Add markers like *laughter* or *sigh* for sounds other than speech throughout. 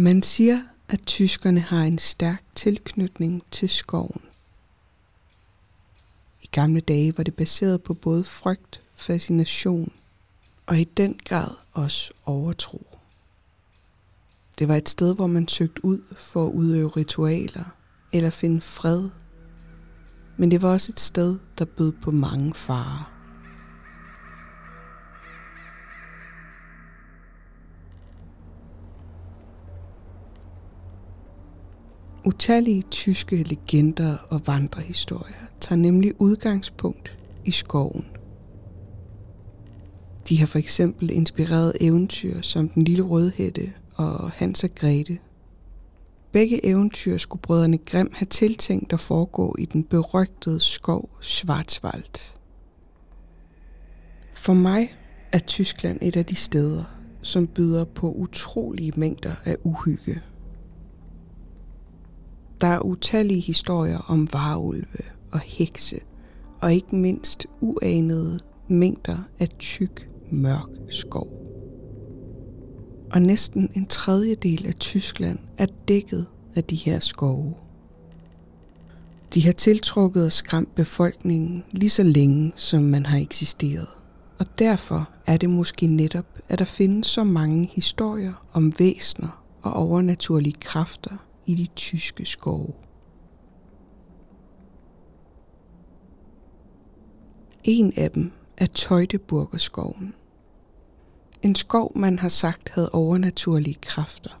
Man siger, at tyskerne har en stærk tilknytning til skoven. I gamle dage var det baseret på både frygt, fascination og i den grad også overtro. Det var et sted, hvor man søgte ud for at udøve ritualer eller finde fred. Men det var også et sted, der bød på mange farer. Utallige tyske legender og vandrehistorier tager nemlig udgangspunkt i skoven. De har for eksempel inspireret eventyr som Den Lille Rødhætte og Hans og Grete. Begge eventyr skulle brødrene Grimm have tiltænkt at foregå i den berygtede skov Schwarzwald. For mig er Tyskland et af de steder, som byder på utrolige mængder af uhygge. Der er utallige historier om varulve og hekse, og ikke mindst uanede mængder af tyk, mørk skov. Og næsten en tredjedel af Tyskland er dækket af de her skove. De har tiltrukket og skræmt befolkningen lige så længe, som man har eksisteret. Og derfor er det måske netop, at der findes så mange historier om væsner og overnaturlige kræfter i de tyske skove. En af dem er Teutoburgerskoven. En skov, man har sagt havde overnaturlige kræfter.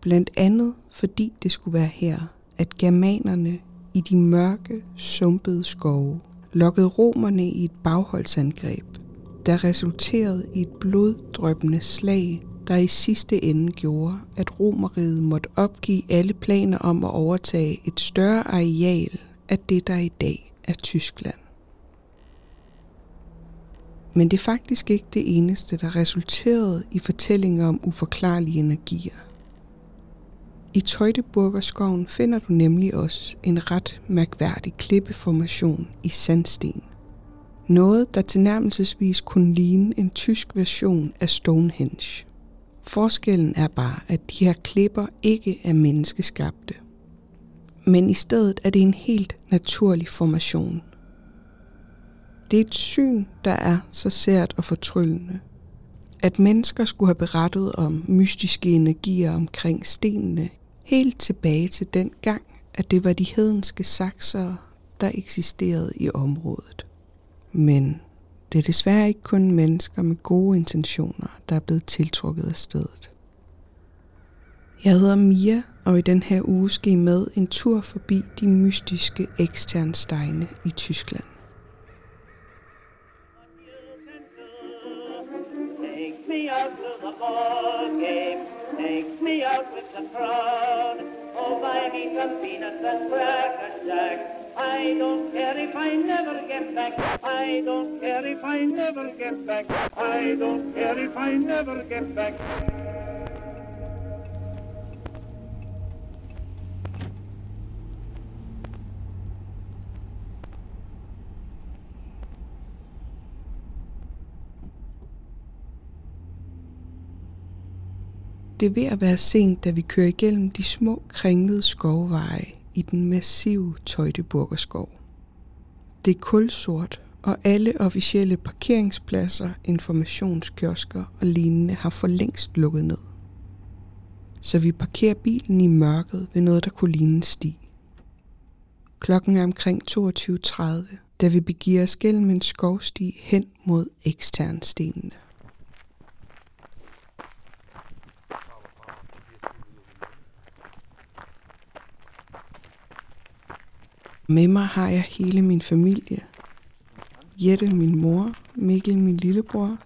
Blandt andet fordi det skulle være her, at germanerne i de mørke, sumpede skove lokkede romerne i et bagholdsangreb, der resulterede i et bloddrøbende slag der i sidste ende gjorde, at Romeriet måtte opgive alle planer om at overtage et større areal af det, der i dag er Tyskland. Men det er faktisk ikke det eneste, der resulterede i fortællinger om uforklarlige energier. I Teutoburgerskoven finder du nemlig også en ret mærkværdig klippeformation i sandsten. Noget, der tilnærmelsesvis kunne ligne en tysk version af Stonehenge. Forskellen er bare, at de her klipper ikke er menneskeskabte. Men i stedet er det en helt naturlig formation. Det er et syn, der er så sært og fortryllende. At mennesker skulle have berettet om mystiske energier omkring stenene, helt tilbage til den gang, at det var de hedenske saksere, der eksisterede i området. Men det er desværre ikke kun mennesker med gode intentioner, der er blevet tiltrukket af stedet. Jeg hedder Mia, og i den her uge skal I med en tur forbi de mystiske eksterne i Tyskland. Take me out with the crowd. Oh, buy me some peanuts and crackers, Jack. I don't care if I never get back. I don't care if I never get back. I don't care if I never get back. Det er ved at være sent, da vi kører igennem de små kringlede skovveje i den massive Tøjdeburgerskov. Det er kulsort, og alle officielle parkeringspladser, informationskiosker og lignende har for længst lukket ned. Så vi parkerer bilen i mørket ved noget, der kunne ligne en sti. Klokken er omkring 22.30, da vi begiver os gennem en skovsti hen mod eksternstenene. Med mig har jeg hele min familie. Jette, min mor, Mikkel, min lillebror,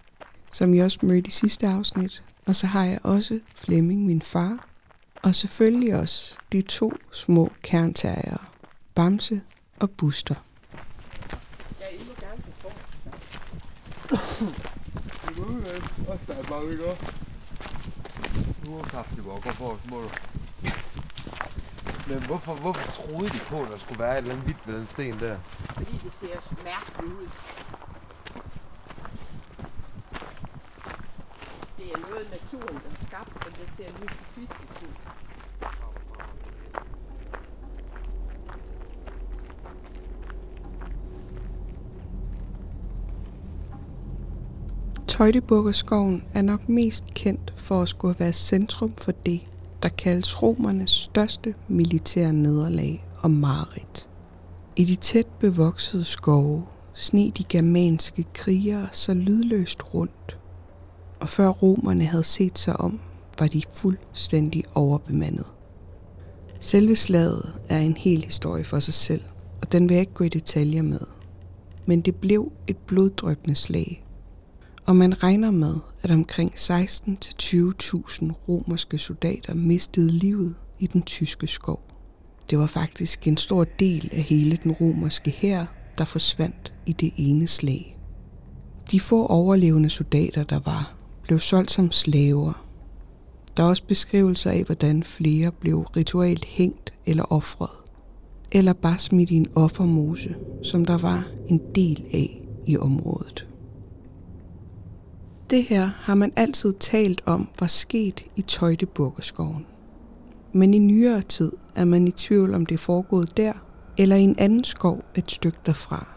som jeg også mødte i sidste afsnit. Og så har jeg også Flemming, min far. Og selvfølgelig også de to små kernterrier, Bamse og Buster. *coughs* Nu er kaffe, hvor går for, må du. Men hvorfor, hvorfor troede de på, at der skulle være et eller andet hvidt ved den sten der? Fordi det ser mærkeligt ud. Det er noget naturen, der har skabt Men det ser mystifistisk ud. Tøjteburgerskoven er nok mest kendt for at skulle være centrum for det, der kaldes romernes største militære nederlag og mareridt. I de tæt bevoksede skove sne de germanske krigere så lydløst rundt, og før romerne havde set sig om, var de fuldstændig overbemandet. Selve slaget er en hel historie for sig selv, og den vil jeg ikke gå i detaljer med. Men det blev et bloddrøbende slag, og man regner med, at omkring 16-20.000 romerske soldater mistede livet i den tyske skov. Det var faktisk en stor del af hele den romerske hær, der forsvandt i det ene slag. De få overlevende soldater, der var, blev solgt som slaver. Der er også beskrivelser af, hvordan flere blev ritualt hængt eller offret, eller bare smidt i en offermose, som der var en del af i området. Det her har man altid talt om var sket i Tøjdebukkeskoven. Men i nyere tid er man i tvivl om det er foregået der, eller i en anden skov et stykke derfra.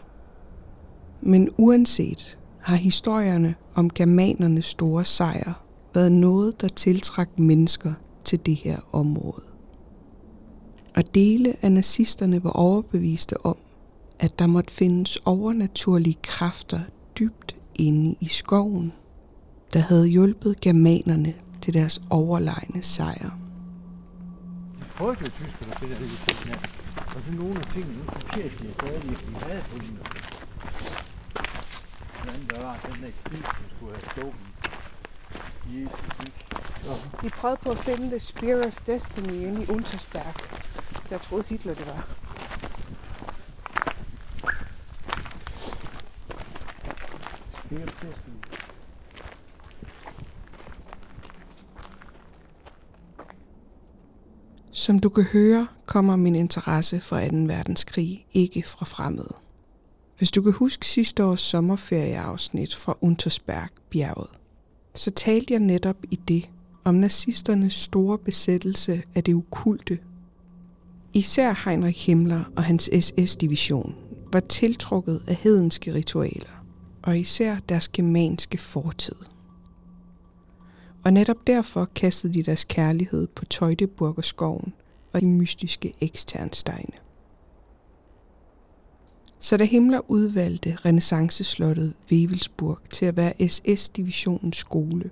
Men uanset har historierne om germanernes store sejr været noget, der tiltrak mennesker til det her område. Og dele af nazisterne var overbeviste om, at der måtte findes overnaturlige kræfter dybt inde i skoven, der havde hjulpet germanerne til deres overlegne sejr. De frygtede tyskerne til det her ja. Og så nogle af tingene, nu papirerne sagde, at de havde fundet. Blandt andet der var den der kniv, som skulle have stået Jesus. De prøvede på at finde The Spear of Destiny inde i Untersberg. Jeg troede Hitler det var. Spear of Destiny. Som du kan høre, kommer min interesse for 2. verdenskrig ikke fra fremmede. Hvis du kan huske sidste års sommerferieafsnit fra Untersbergbjerget, så talte jeg netop i det om nazisternes store besættelse af det okulte. Især Heinrich Himmler og hans SS-division var tiltrukket af hedenske ritualer, og især deres germanske fortid. Og netop derfor kastede de deres kærlighed på Teutoburger skoven og de mystiske eksternsteine. Så da Himmler udvalgte renaissanceslottet Wevelsburg til at være SS-divisionens skole,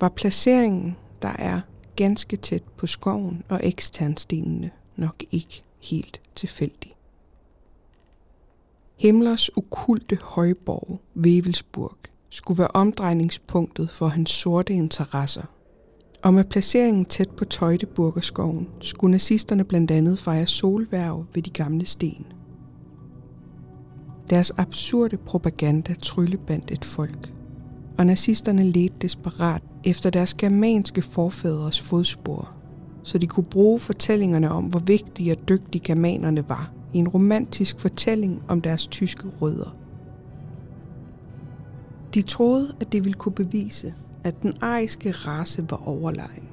var placeringen, der er ganske tæt på skoven og eksternstenene, nok ikke helt tilfældig. Himmlers okulte højborg, Wevelsburg, skulle være omdrejningspunktet for hans sorte interesser. Og med placeringen tæt på Teutoburgerskoven skulle nazisterne blandt andet fejre solværv ved de gamle sten. Deres absurde propaganda tryllebandt et folk, og nazisterne ledte desperat efter deres germanske forfædres fodspor, så de kunne bruge fortællingerne om, hvor vigtige og dygtige germanerne var, i en romantisk fortælling om deres tyske rødder. De troede, at det ville kunne bevise, at den ariske race var overlegen.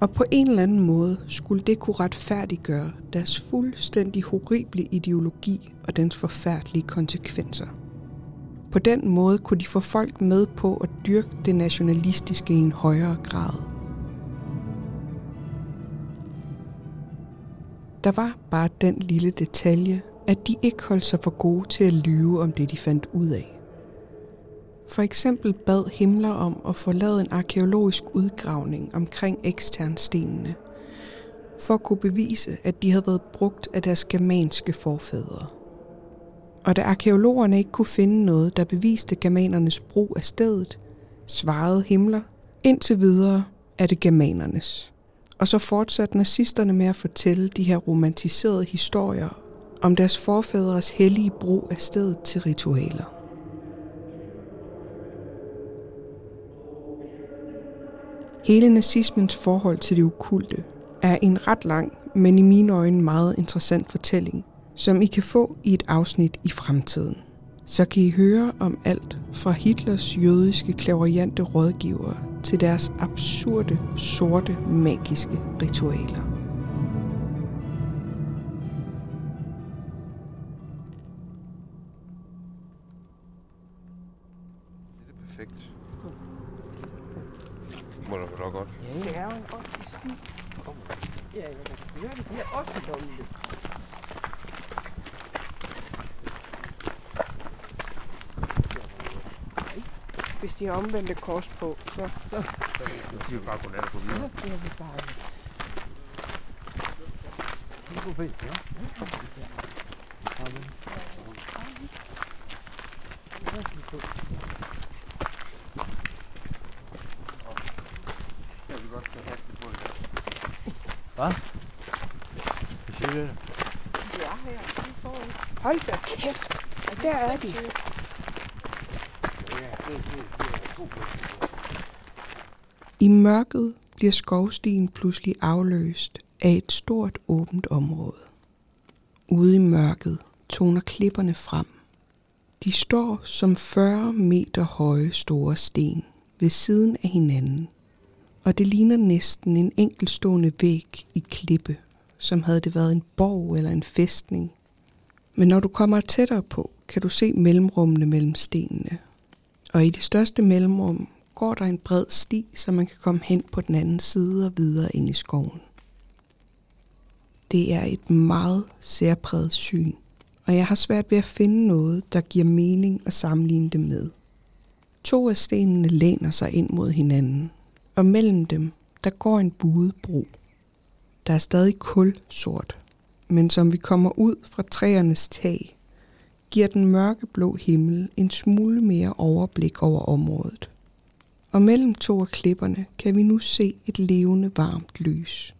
Og på en eller anden måde skulle det kunne retfærdiggøre deres fuldstændig horrible ideologi og dens forfærdelige konsekvenser. På den måde kunne de få folk med på at dyrke det nationalistiske i en højere grad. Der var bare den lille detalje, at de ikke holdt sig for gode til at lyve om det, de fandt ud af. For eksempel bad Himmler om at få lavet en arkeologisk udgravning omkring eksternstenene, for at kunne bevise, at de havde været brugt af deres germanske forfædre. Og da arkeologerne ikke kunne finde noget, der beviste germanernes brug af stedet, svarede Himmler, indtil videre er det germanernes. Og så fortsatte nazisterne med at fortælle de her romantiserede historier om deres forfædres hellige brug af stedet til ritualer. Hele nazismens forhold til det okulte er en ret lang, men i mine øjne meget interessant fortælling, som I kan få i et afsnit i fremtiden. Så kan I høre om alt fra Hitlers jødiske klaverjante rådgiver til deres absurde, sorte, magiske ritualer. Må da være godt. Det er jo en offentlig sti. Ja, jeg kan høre det. De er også dumme. Hvis de har omvendte kors på, så, så Så siger vi bare godnat og gå videre. bliver vi bare Det går fint, ja. Jeg vil godt tage hastigt på det. Hvad siger du? Det er her. De får. Hold da kæft. Der er de. I mørket bliver skovstien pludselig afløst af et stort åbent område. Ude i mørket toner klipperne frem. De står som 40 meter høje store sten ved siden af hinanden, og det ligner næsten en enkeltstående væg i klippe, som havde det været en borg eller en fæstning. Men når du kommer tættere på, kan du se mellemrummene mellem stenene. Og i det største mellemrum går der en bred sti, så man kan komme hen på den anden side og videre ind i skoven. Det er et meget særpræget syn, og jeg har svært ved at finde noget, der giver mening at sammenligne det med. To af stenene læner sig ind mod hinanden, og mellem dem, der går en buet bro. Der er stadig kul sort, men som vi kommer ud fra træernes tag, giver den mørkeblå himmel en smule mere overblik over området. Og mellem to af klipperne kan vi nu se et levende varmt lys.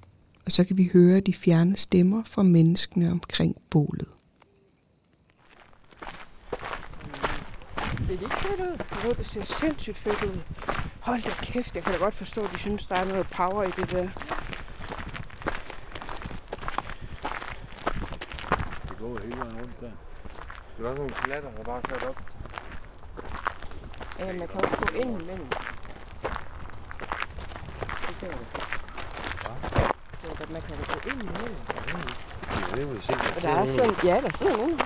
Og så kan vi høre de fjerne stemmer fra menneskene omkring bålet. Ser det ikke fedt ud? Jo, det ser sindssygt fedt ud. Hold da kæft, jeg kan da godt forstå, at de synes, der er noget power i det der. Det går hele vejen rundt der. Det er også nogle klatter, der bare sat op. Ja, man kan også gå ind imellem. Det kan jeg. Så at man kan gå ind imellem. Det vil. Og der er sådan, ja, der sidder nogen.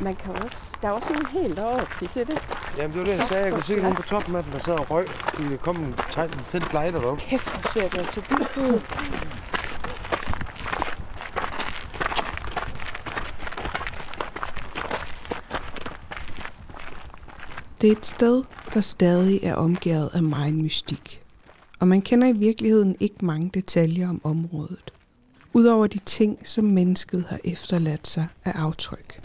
Man kan også, der er også sådan helt deroppe, kan I se det? Jamen, det var det, jeg sagde. Jeg kunne se nogen på toppen af den, der sad og røg. Fordi der kom en tegn, en tændt lighter deroppe. Kæft, hvor ser det altså dybt ud. Det er et sted, der stadig er omgivet af meget mystik. Og man kender i virkeligheden ikke mange detaljer om området. Udover de ting, som mennesket har efterladt sig af aftryk.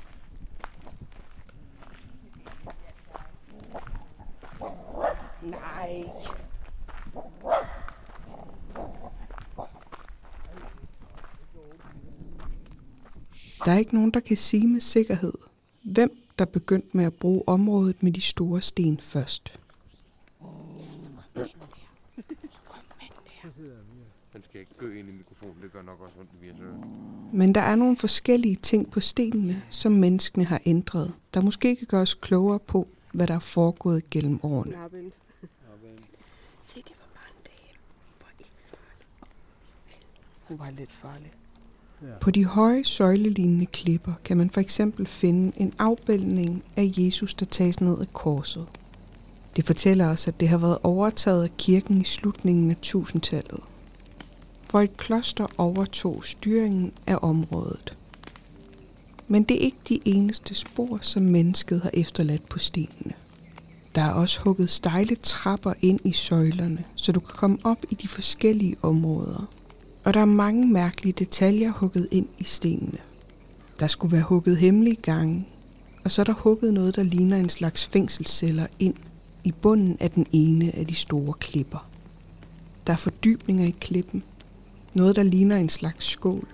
Nej. Der er ikke nogen, der kan sige med sikkerhed, hvem der begyndte med at bruge området med de store sten først. Den skal ikke gø ind i mikrofonen. Det gør nok også ondt i. Men der er nogle forskellige ting på stenene, som menneskene har ændret, der måske kan gøre os klogere på, hvad der er foregået gennem årene. Se, det var bare en dame. Hun var lidt farlig. På de høje søjlelignende klipper kan man for eksempel finde en afbildning af Jesus, der tages ned af korset. Det fortæller os, at det har været overtaget af kirken i slutningen af 1000-tallet, hvor et kloster overtog styringen af området. Men det er ikke de eneste spor, som mennesket har efterladt på stenene. Der er også hugget stejle trapper ind i søjlerne, så du kan komme op i de forskellige områder. Og der er mange mærkelige detaljer hugget ind i stenene. Der skulle være hugget hemmelige gange, og så er der hugget noget, der ligner en slags fængselsceller ind i bunden af den ene af de store klipper. Der er fordybninger i klippen. Noget, der ligner en slags skål,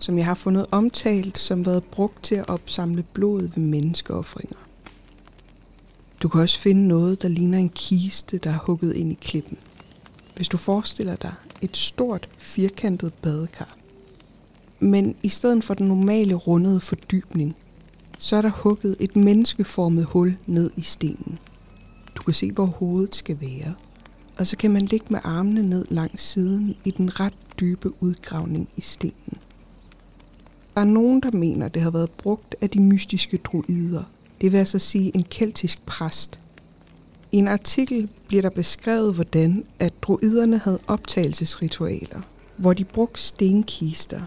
som jeg har fundet omtalt som været brugt til at opsamle blod ved menneskeoffringer. Du kan også finde noget, der ligner en kiste, der er hugget ind i klippen. Hvis du forestiller dig et stort, firkantet badekar. Men i stedet for den normale rundede fordybning, så er der hugget et menneskeformet hul ned i stenen. Du kan se, hvor hovedet skal være. og så kan man ligge med armene ned langs siden i den ret dybe udgravning i stenen. Der er nogen, der mener, det har været brugt af de mystiske druider, det vil altså sige en keltisk præst. I en artikel bliver der beskrevet, hvordan at druiderne havde optagelsesritualer, hvor de brugte stenkister.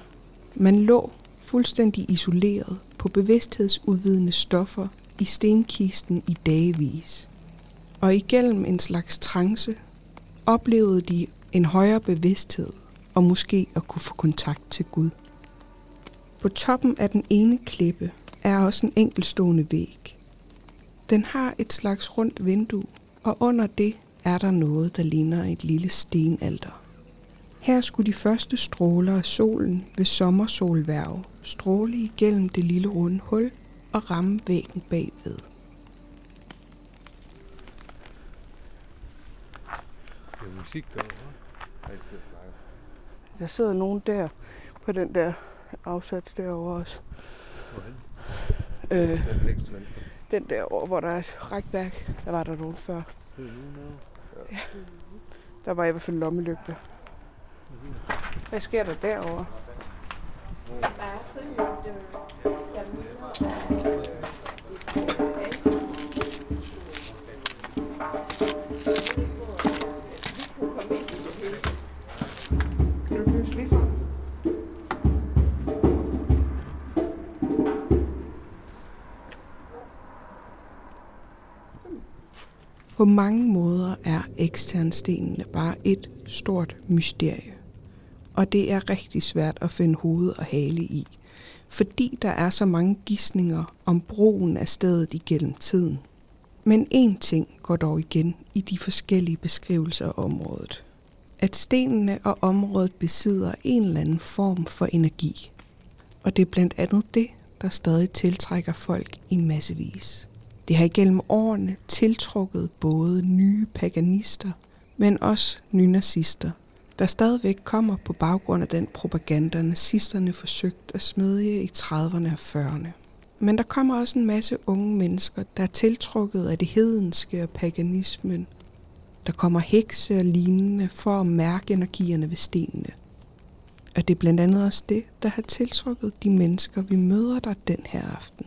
Man lå fuldstændig isoleret på bevidsthedsudvidende stoffer i stenkisten i dagevis. Og igennem en slags trance oplevede de en højere bevidsthed og måske at kunne få kontakt til Gud. På toppen af den ene klippe er også en enkelstående væg. Den har et slags rundt vindue, og under det er der noget, der ligner et lille stenalter. Her skulle de første stråler af solen ved sommersolværv stråle igennem det lille runde hul og ramme væggen bagved. Det er musik derovre. Er. Der sidder nogen der på den der afsats derovre også. Hvorhen? Øh, den der over, hvor der er et rækværk, der var der nogen før. Ja. Der var i hvert fald lommelygter. Hvad sker der derovre? Kan På mange måder er eksternstenene bare et stort mysterie. Og det er rigtig svært at finde hoved og hale i, fordi der er så mange gissninger om brugen af stedet igennem tiden. Men én ting går dog igen i de forskellige beskrivelser af området. At stenene og området besidder en eller anden form for energi. Og det er blandt andet det, der stadig tiltrækker folk i massevis. Det har igennem årene tiltrukket både nye paganister, men også nynazister, der stadigvæk kommer på baggrund af den propaganda, nazisterne forsøgte at smedje i 30'erne og 40'erne. Men der kommer også en masse unge mennesker, der er tiltrukket af det hedenske og paganismen. Der kommer hekse og lignende for at mærke energierne ved stenene. Og det er blandt andet også det, der har tiltrukket de mennesker, vi møder der den her aften.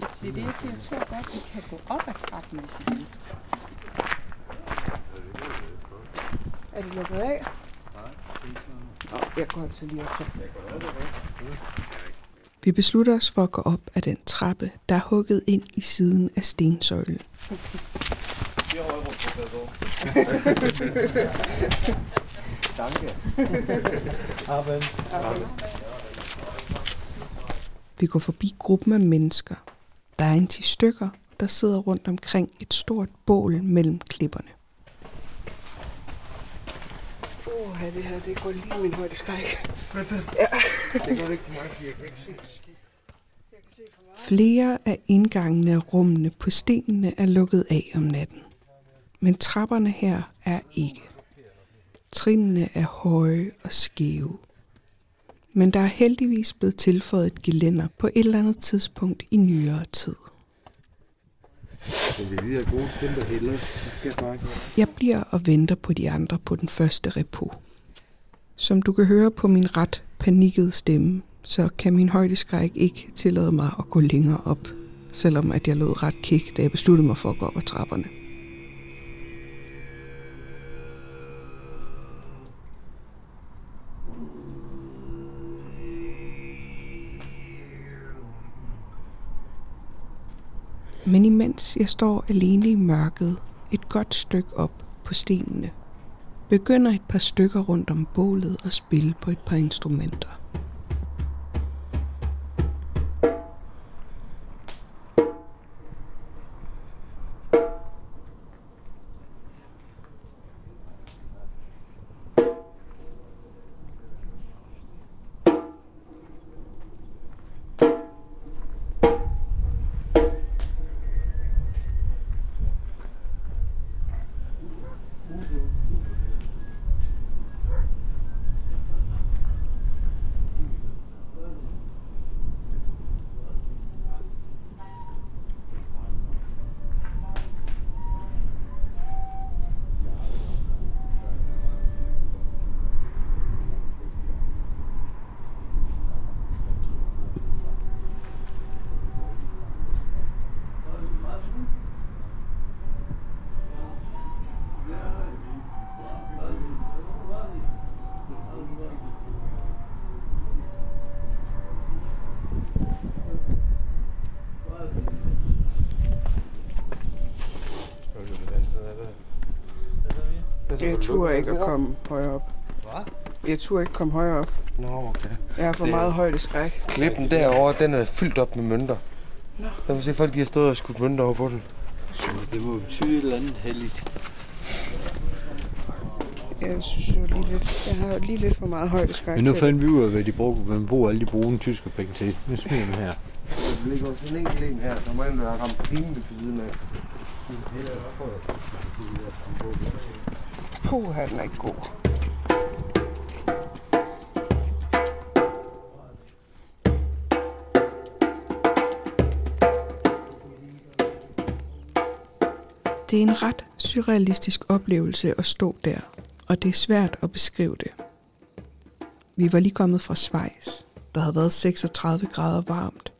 Det er det, jeg siger. Jeg tror godt, vi kan gå op ad trappen, hvis I vil. Er det lukket af? Nå, jeg går altså lige op så. Vi beslutter os for at gå op ad den trappe, der er hugget ind i siden af stensøjlen. Danke. Aber Vi går forbi gruppen af mennesker. Der er en 10 stykker, der sidder rundt omkring et stort bål mellem klipperne. Åh, det her, det går lige min højde skræk. Det går ikke for mig, jeg kan ikke se. Flere af indgangene af rummene på stenene er lukket af om natten. Men trapperne her er ikke. Trinene er høje og skæve. Men der er heldigvis blevet tilføjet et gelænder på et eller andet tidspunkt i nyere tid. Jeg bliver og venter på de andre på den første repo. Som du kan høre på min ret panikkede stemme, så kan min højdeskræk ikke tillade mig at gå længere op, selvom at jeg lød ret kik, da jeg besluttede mig for at gå op ad trapperne. Men imens jeg står alene i mørket, et godt stykke op på stenene, begynder et par stykker rundt om bålet at spille på et par instrumenter. Altså, Jeg turde ikke at komme højere op. Hvad? Jeg turde ikke komme højere op. Nå, okay. Jeg har for Det- meget højdeskræk. Klippen derovre, den er fyldt op med mønter. Nå. Der kan se, folk de har stået og skudt mønter over på den. Så det må betyde et eller andet heldigt. Jeg synes, det var lige lidt, jeg har lige lidt for meget højdeskræk. Men nu fandt vi ud af, hvad de brugte, hvad man bruger alle de brune tyske penge til. Nu smider vi her. Der ligger også en enkelt en her, der må enten være ramt pinligt for siden af. Puh, den er ikke god. Det er en ret surrealistisk oplevelse at stå der, og det er svært at beskrive det. Vi var lige kommet fra Schweiz. Der havde været 36 grader varmt.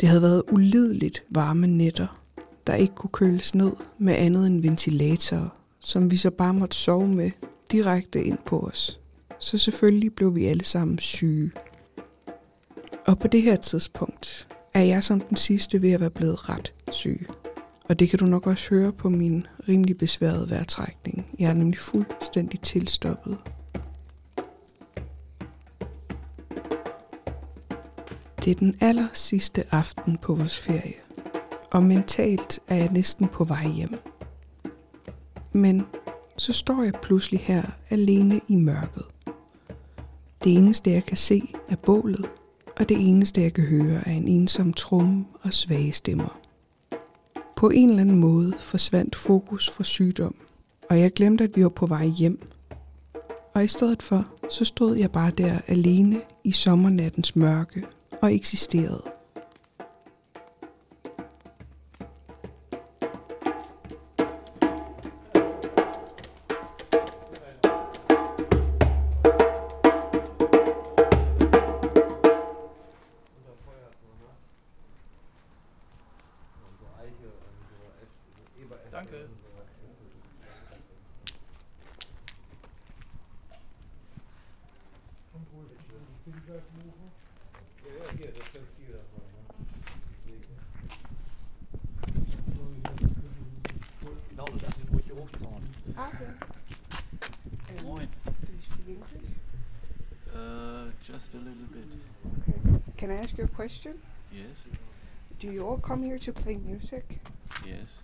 Det havde været ulideligt varme nætter, der ikke kunne køles ned med andet end ventilatorer, som vi så bare måtte sove med direkte ind på os. Så selvfølgelig blev vi alle sammen syge. Og på det her tidspunkt er jeg som den sidste ved at være blevet ret syg. Og det kan du nok også høre på min rimelig besværede vejrtrækning. Jeg er nemlig fuldstændig tilstoppet. Det er den aller sidste aften på vores ferie. Og mentalt er jeg næsten på vej hjem. Men så står jeg pludselig her alene i mørket. Det eneste jeg kan se er bålet, og det eneste jeg kan høre er en ensom tromme og svage stemmer. På en eller anden måde forsvandt fokus fra sygdom, og jeg glemte, at vi var på vej hjem. Og i stedet for, så stod jeg bare der alene i sommernattens mørke og eksisterede. Uh, just a little bit. Can I ask you a question? Yes, Do you all come here to play music? yes.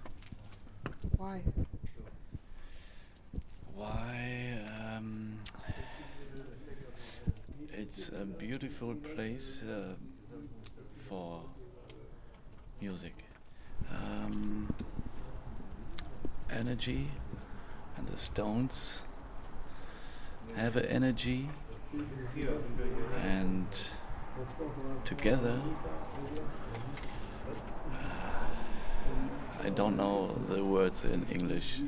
Why? Why? Um, it's a beautiful place uh, for music. Um, energy, the Stones have an energy, and together. I don't know the words in English,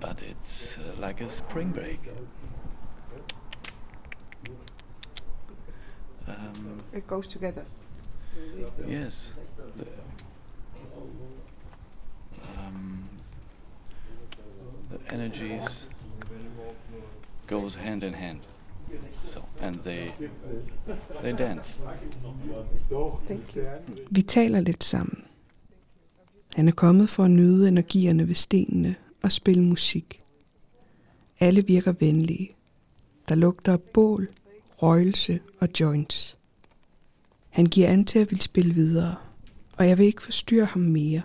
but it's uh, like a spring break. Um, It goes together. yes, energies goes hand in hand. So and they they dance. Thank you. Vi taler lidt sammen. Han er kommet for at nyde energierne ved stenene og spille musik. Alle virker venlige. Der lugter af bål, røgelse og joints. Han giver an til at ville spille videre, og jeg vil ikke forstyrre ham mere.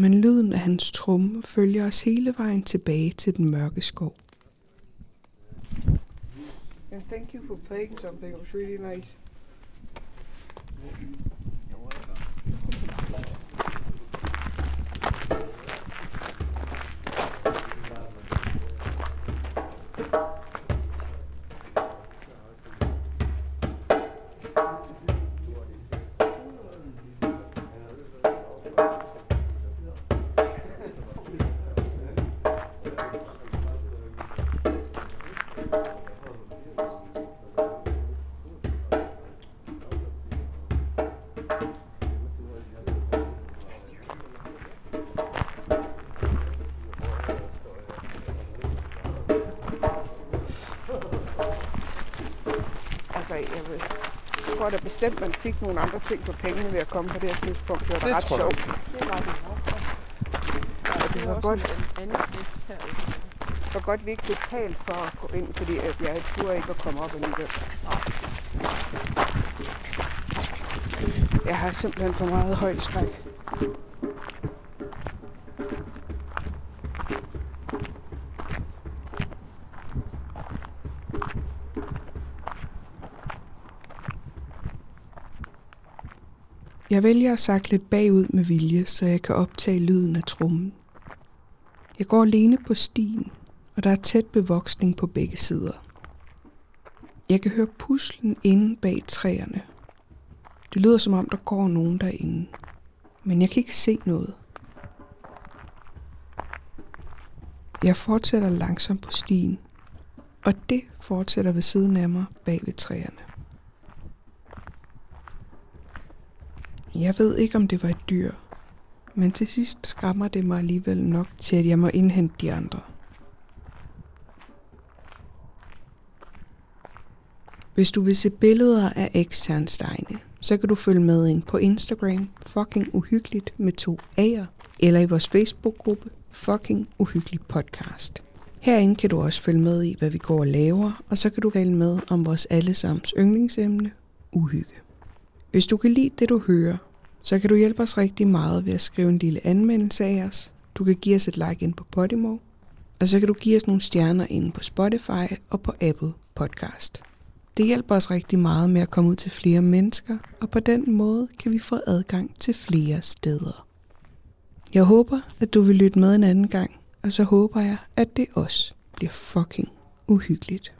Men lyden af hans tromme følger os hele vejen tilbage til den mørke skov. And thank you for playing something. It was really nice. Altså, jeg, vil, jeg tror da bestemt, man fik nogle andre ting for pengene ved at komme på det her tidspunkt. Det var Det ret sjovt. Det var det. Ja, det er var også godt, en anden fest herude. var godt, vi ikke betalte for at gå ind, fordi at jeg turde ikke at komme op alligevel. Jeg har simpelthen for meget højdeskræk. Jeg vælger at sakke lidt bagud med vilje, så jeg kan optage lyden af trummen. Jeg går alene på stien, og der er tæt bevoksning på begge sider. Jeg kan høre puslen inde bag træerne. Det lyder som om, der går nogen derinde, men jeg kan ikke se noget. Jeg fortsætter langsomt på stien, og det fortsætter ved siden af mig bag ved træerne. Jeg ved ikke, om det var et dyr, men til sidst skræmmer det mig alligevel nok til, at jeg må indhente de andre. Hvis du vil se billeder af eksternsteine, så kan du følge med ind på Instagram fucking uhyggeligt med to A'er, eller i vores Facebook-gruppe fucking uhyggelig podcast. Herinde kan du også følge med i, hvad vi går og laver, og så kan du vælge med om vores allesammens yndlingsemne, uhygge. Hvis du kan lide det, du hører, så kan du hjælpe os rigtig meget ved at skrive en lille anmeldelse af os. Du kan give os et like ind på Podimo, og så kan du give os nogle stjerner ind på Spotify og på Apple Podcast. Det hjælper os rigtig meget med at komme ud til flere mennesker, og på den måde kan vi få adgang til flere steder. Jeg håber, at du vil lytte med en anden gang, og så håber jeg, at det også bliver fucking uhyggeligt.